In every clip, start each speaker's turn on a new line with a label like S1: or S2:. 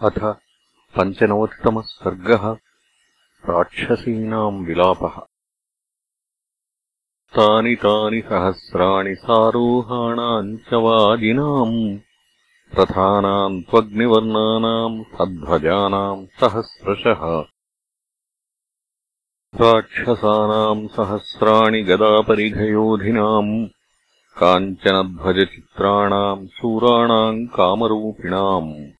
S1: अथ पञ्चनवतितमः सर्गः राक्षसीनाम् विलापः। तानि तानि सहस्राणि सारोहाणाम् च वाजिनाम् रथानाम् त्वग्निवर्णानाम् सध्वजानाम् सहस्रशः। राक्षसानाम् सहस्राणि गदापरिघयोधिनाम् काञ्चनध्वजचित्राणाम् शूराणाम् कामरूपिणाम्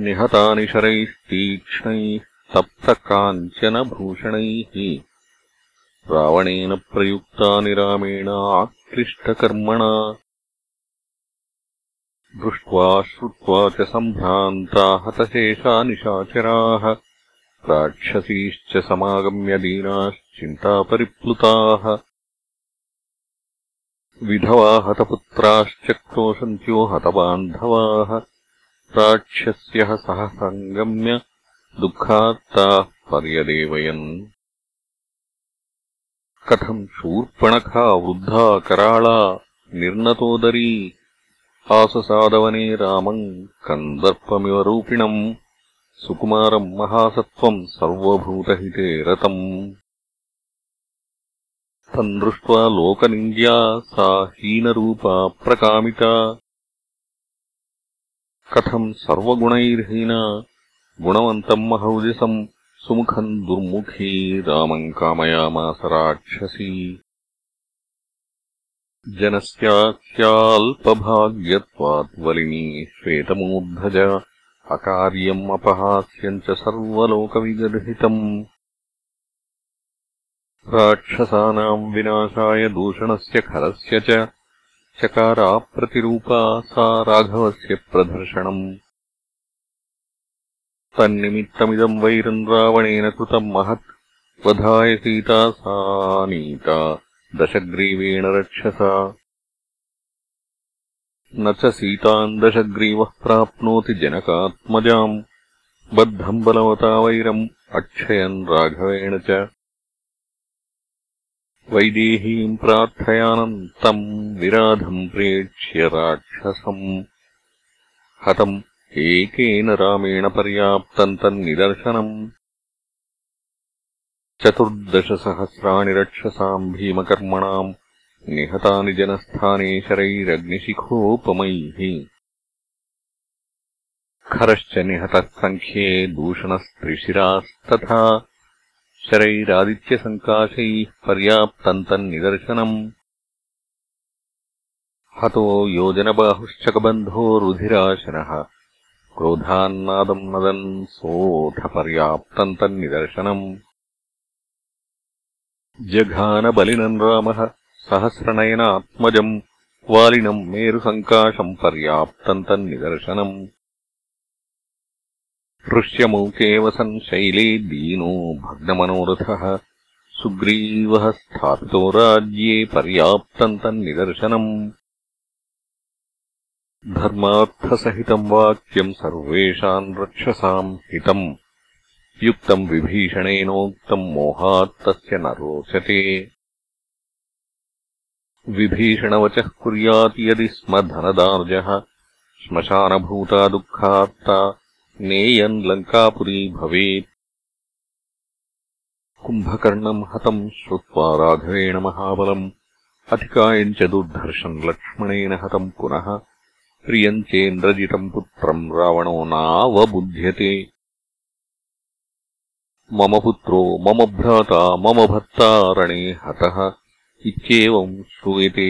S1: निहतानि शरैस्तीक्ष्णैः तप्तकाञ्चनभूषणैः रावणेन प्रयुक्तानि रामेण आक्लिष्टकर्मणा दृष्ट्वा श्रुत्वा च सम्भ्रान्ता हतशेषा निशाचराः। राक्षसीश्च समागम्य दीनाश्चिन्तापरिप्लुताः। विधवा हतपुत्राश्च क्रोशन्त्यो हतबान्धवाः राक्षस्यः सह सङ्गम्य दुःखात्ताः पर्यदेवयन्। कथम् शूर्पणखा वृद्धा कराळा निर्नतोदरी आससादवने रामम् कन्दर्पमिव रूपिणम् सुकुमारम् महासत्त्वम् सर्वभूतहिते रतम्। तम् दृष्ट्वा लोकनिन्द्या सा हीनरूपा प्रकामिता कथम् सर्वगुणैर्हीना गुणवन्तम् महौजसम् सुमुखम् दुर्मुखी रामम् कामयामास राक्षसी। जनस्यास्याल्पभाग्यत्वाद्वलिनी श्वेतमूर्धज अकार्यम् अपहास्यम् च सर्वलोकविगर्हितम्। राक्षसानाम् विनाशाय दूषणस्य खरस्य च चकाराप्रतिरूपा सा राघवस्य प्रदर्शनम्। तन्निमित्तमिदम् वैरम् रावणेन कृतम् महत्। वधाय सीता सा नीता। दशग्रीवेण रक्षसा। न च सीताम् दशग्रीवः प्राप्नोति जनकात्मजाम्। बद्धम् बलवता वैरम् अक्षयन् राघवेण च वैदेहीम् प्रार्थयानम् तम् विराधम् प्रेक्ष्य राक्षसम्। हतम् एकेन रामेण पर्याप्तम् तन्निदर्शनम्। चतुर्दशसहस्राणि रक्षसाम् भीमकर्मणाम् निहतानि जनस्थाने शरैरग्निशिखोपमैः। खरश्च निहतः सङ्ख्ये दूषणस्त्रिशिरास्तथा शरैरादित्यसङ्काशैः पर्याप्तम् तन्निदर्शनम् हतो योजनबाहुश्चकबन्धो रुधिराशनः। क्रोधान्नादम् नदन् सोऽथपर्याप्तम् तन्निदर्शनम् जघानबलिनम् रामः सहस्रनयनात्मजम्। वालिनम् मेरुसङ्काशम् पर्याप्तम् तन्निदर्शनम् ऋष्यमूके वसन् शैले दीनो भग्नमनोरथः। सुग्रीवः स्थापितो राज्ये पर्याप्तम् तन्निदर्शनम् धर्मार्थसहितम् वाक्यम् सर्वेषाम् रक्षसाम् हितम् युक्तम् विभीषणेनोक्तम् मोहात्तस्य न रोचते। विभीषणवचः कुर्यात् यदि स्म धनदार्जः श्मशानभूता दुःखात्ता नेयम् लङ्कापुरी भवेत् कुम्भकर्णम् हतम् श्रुत्वा राघवेण महाबलम् अधिकायम् च दुर्धर्षम् लक्ष्मणेन हतम् पुनः प्रियम् चेन्द्रजितम् पुत्रम् रावणो नावबुध्यते मम पुत्रो मम भ्राता मम भर्ता रणे हतः इत्येवम् श्रूयते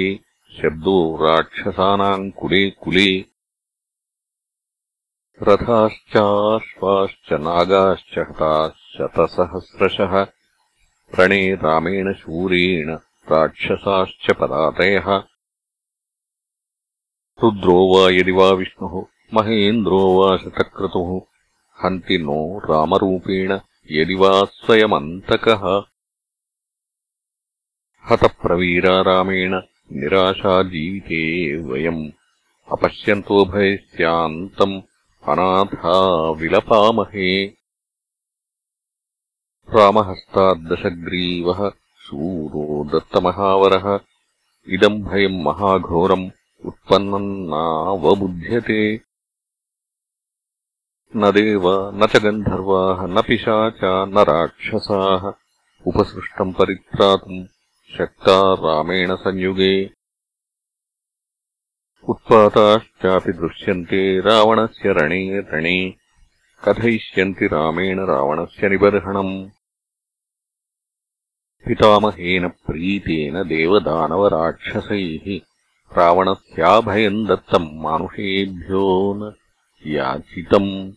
S1: शब्दो राक्षसानाम् कुले कुले रथाश्चाश्वाश्च नागाश्च हताः शतसहस्रशः रणे रामेण शूरेण राक्षसाश्च पदातयः रुद्रो वा यदि वा विष्णुः महेन्द्रो वा शतक्रतुः हन्ति नो रामरूपेण यदि वा स्वयमन्तकः। हतप्रवीरा रामेण निराशा जीविते वयम् अपश्यन्तोभयस्यान्तम् अनाथा विलपामहे। रामहस्ताद्दशग्रीवः शूरो दत्तमहावरः। इदम् भयम् महाघोरम् उत्पन्नम् नावबुध्यते। न देव न च गन्धर्वाः न पिशाचा न राक्षसाः। उपसृष्टम् परित्रातुम् शक्ता रामेण संयुगे उत्पाताश्चापि दृश्यन्ते रावणस्य रणे रणे। कथयिष्यन्ति रामेण रावणस्य निबर्हणम्। पितामहेन प्रीतेन देवदानवराक्षसैः रावणस्याभयम् दत्तम् मानुषेभ्यो न याचितम्।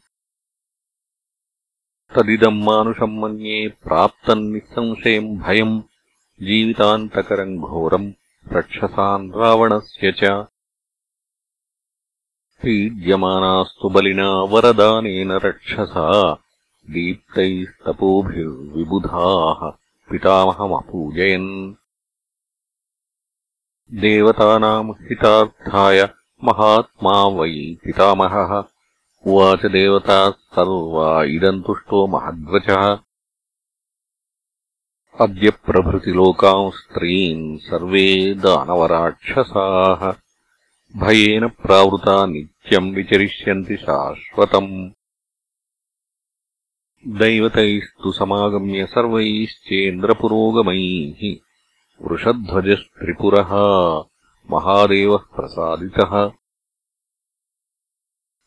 S1: तदिदम् मानुषम् मन्ये प्राप्तम् निःसंशयम् भयम्। जीवितान्तकरम् घोरम् रक्षसान् रावणस्य च पीड्यमानास्तु बलिना वरदानेन रक्षसा। दीप्तैस्तपोभिर्विबुधाः। पितामहमपूजयन्। देवतानाम् हितार्थाय महात्मा वै पितामहः। उवाच देवताः सर्वा इदम् तुष्टो महद्वचः। अद्य प्रभृतिलोकाम् स्त्रीन् सर्वे दानवराक्षसाः भयेन प्रावृता नित्यम् विचरिष्यन्ति शाश्वतम्। दैवतैस्तु समागम्य सर्वैश्चेन्द्रपुरोगमैः। वृषध्वजस्त्रिपुरः महादेवः प्रसादितः।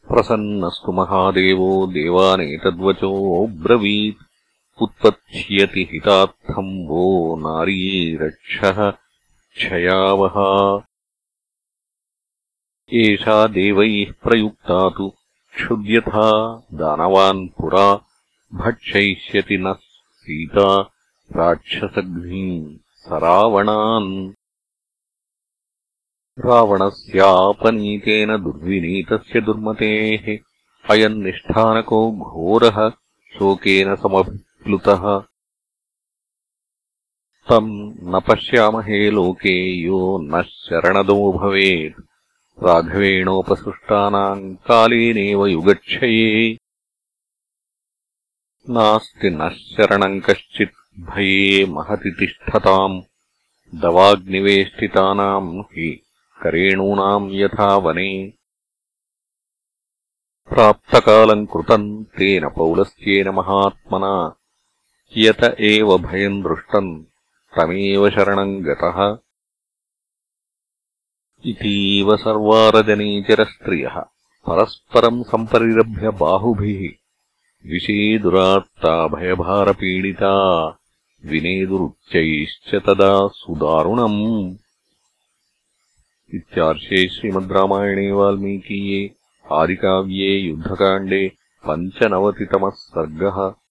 S1: प्रसन्नस्तु महादेवो देवानेतद्वचोऽब्रवीत् उत्पत्स्यति हितार्थम् वो नारी रक्षः क्षयावहा एषा देवैः प्रयुक्ता तु क्षुद्यथा दानवान् पुरा भक्षयिष्यति नः सीता राक्षसघ्नीम् सरावणान्। रावणस्यापनीतेन दुर्विनीतस्य दुर्मतेः अयम् निष्ठानको घोरः शोकेन समभिप्लुतः। तम् न पश्यामहे लोके यो नः शरणदो भवेत् राघवेणोपसृष्टानाम् कालेनेव युगक्षये नास्ति नः शरणम् कश्चित् भये महति तिष्ठताम्। दवाग्निवेष्टितानाम् हि करेणूनाम् यथा वने। प्राप्तकालम् कृतम् तेन पौलस्त्येन महात्मना। यत एव भयम् दृष्टम् तमेव शरणम् गतः इतीव सर्वारजनीचरस्त्रियः परस्परम् सम्परिरभ्य बाहुभिः। विषेदुरात्ता भयभारपीडिता। विनेदुरुच्चैश्च तदा सुदारुणम्। इत्यार्षे श्रीमद् रामायणे वाल्मीकीये आदिकाव्ये युद्धकाण्डे पञ्चनवतितमः सर्गः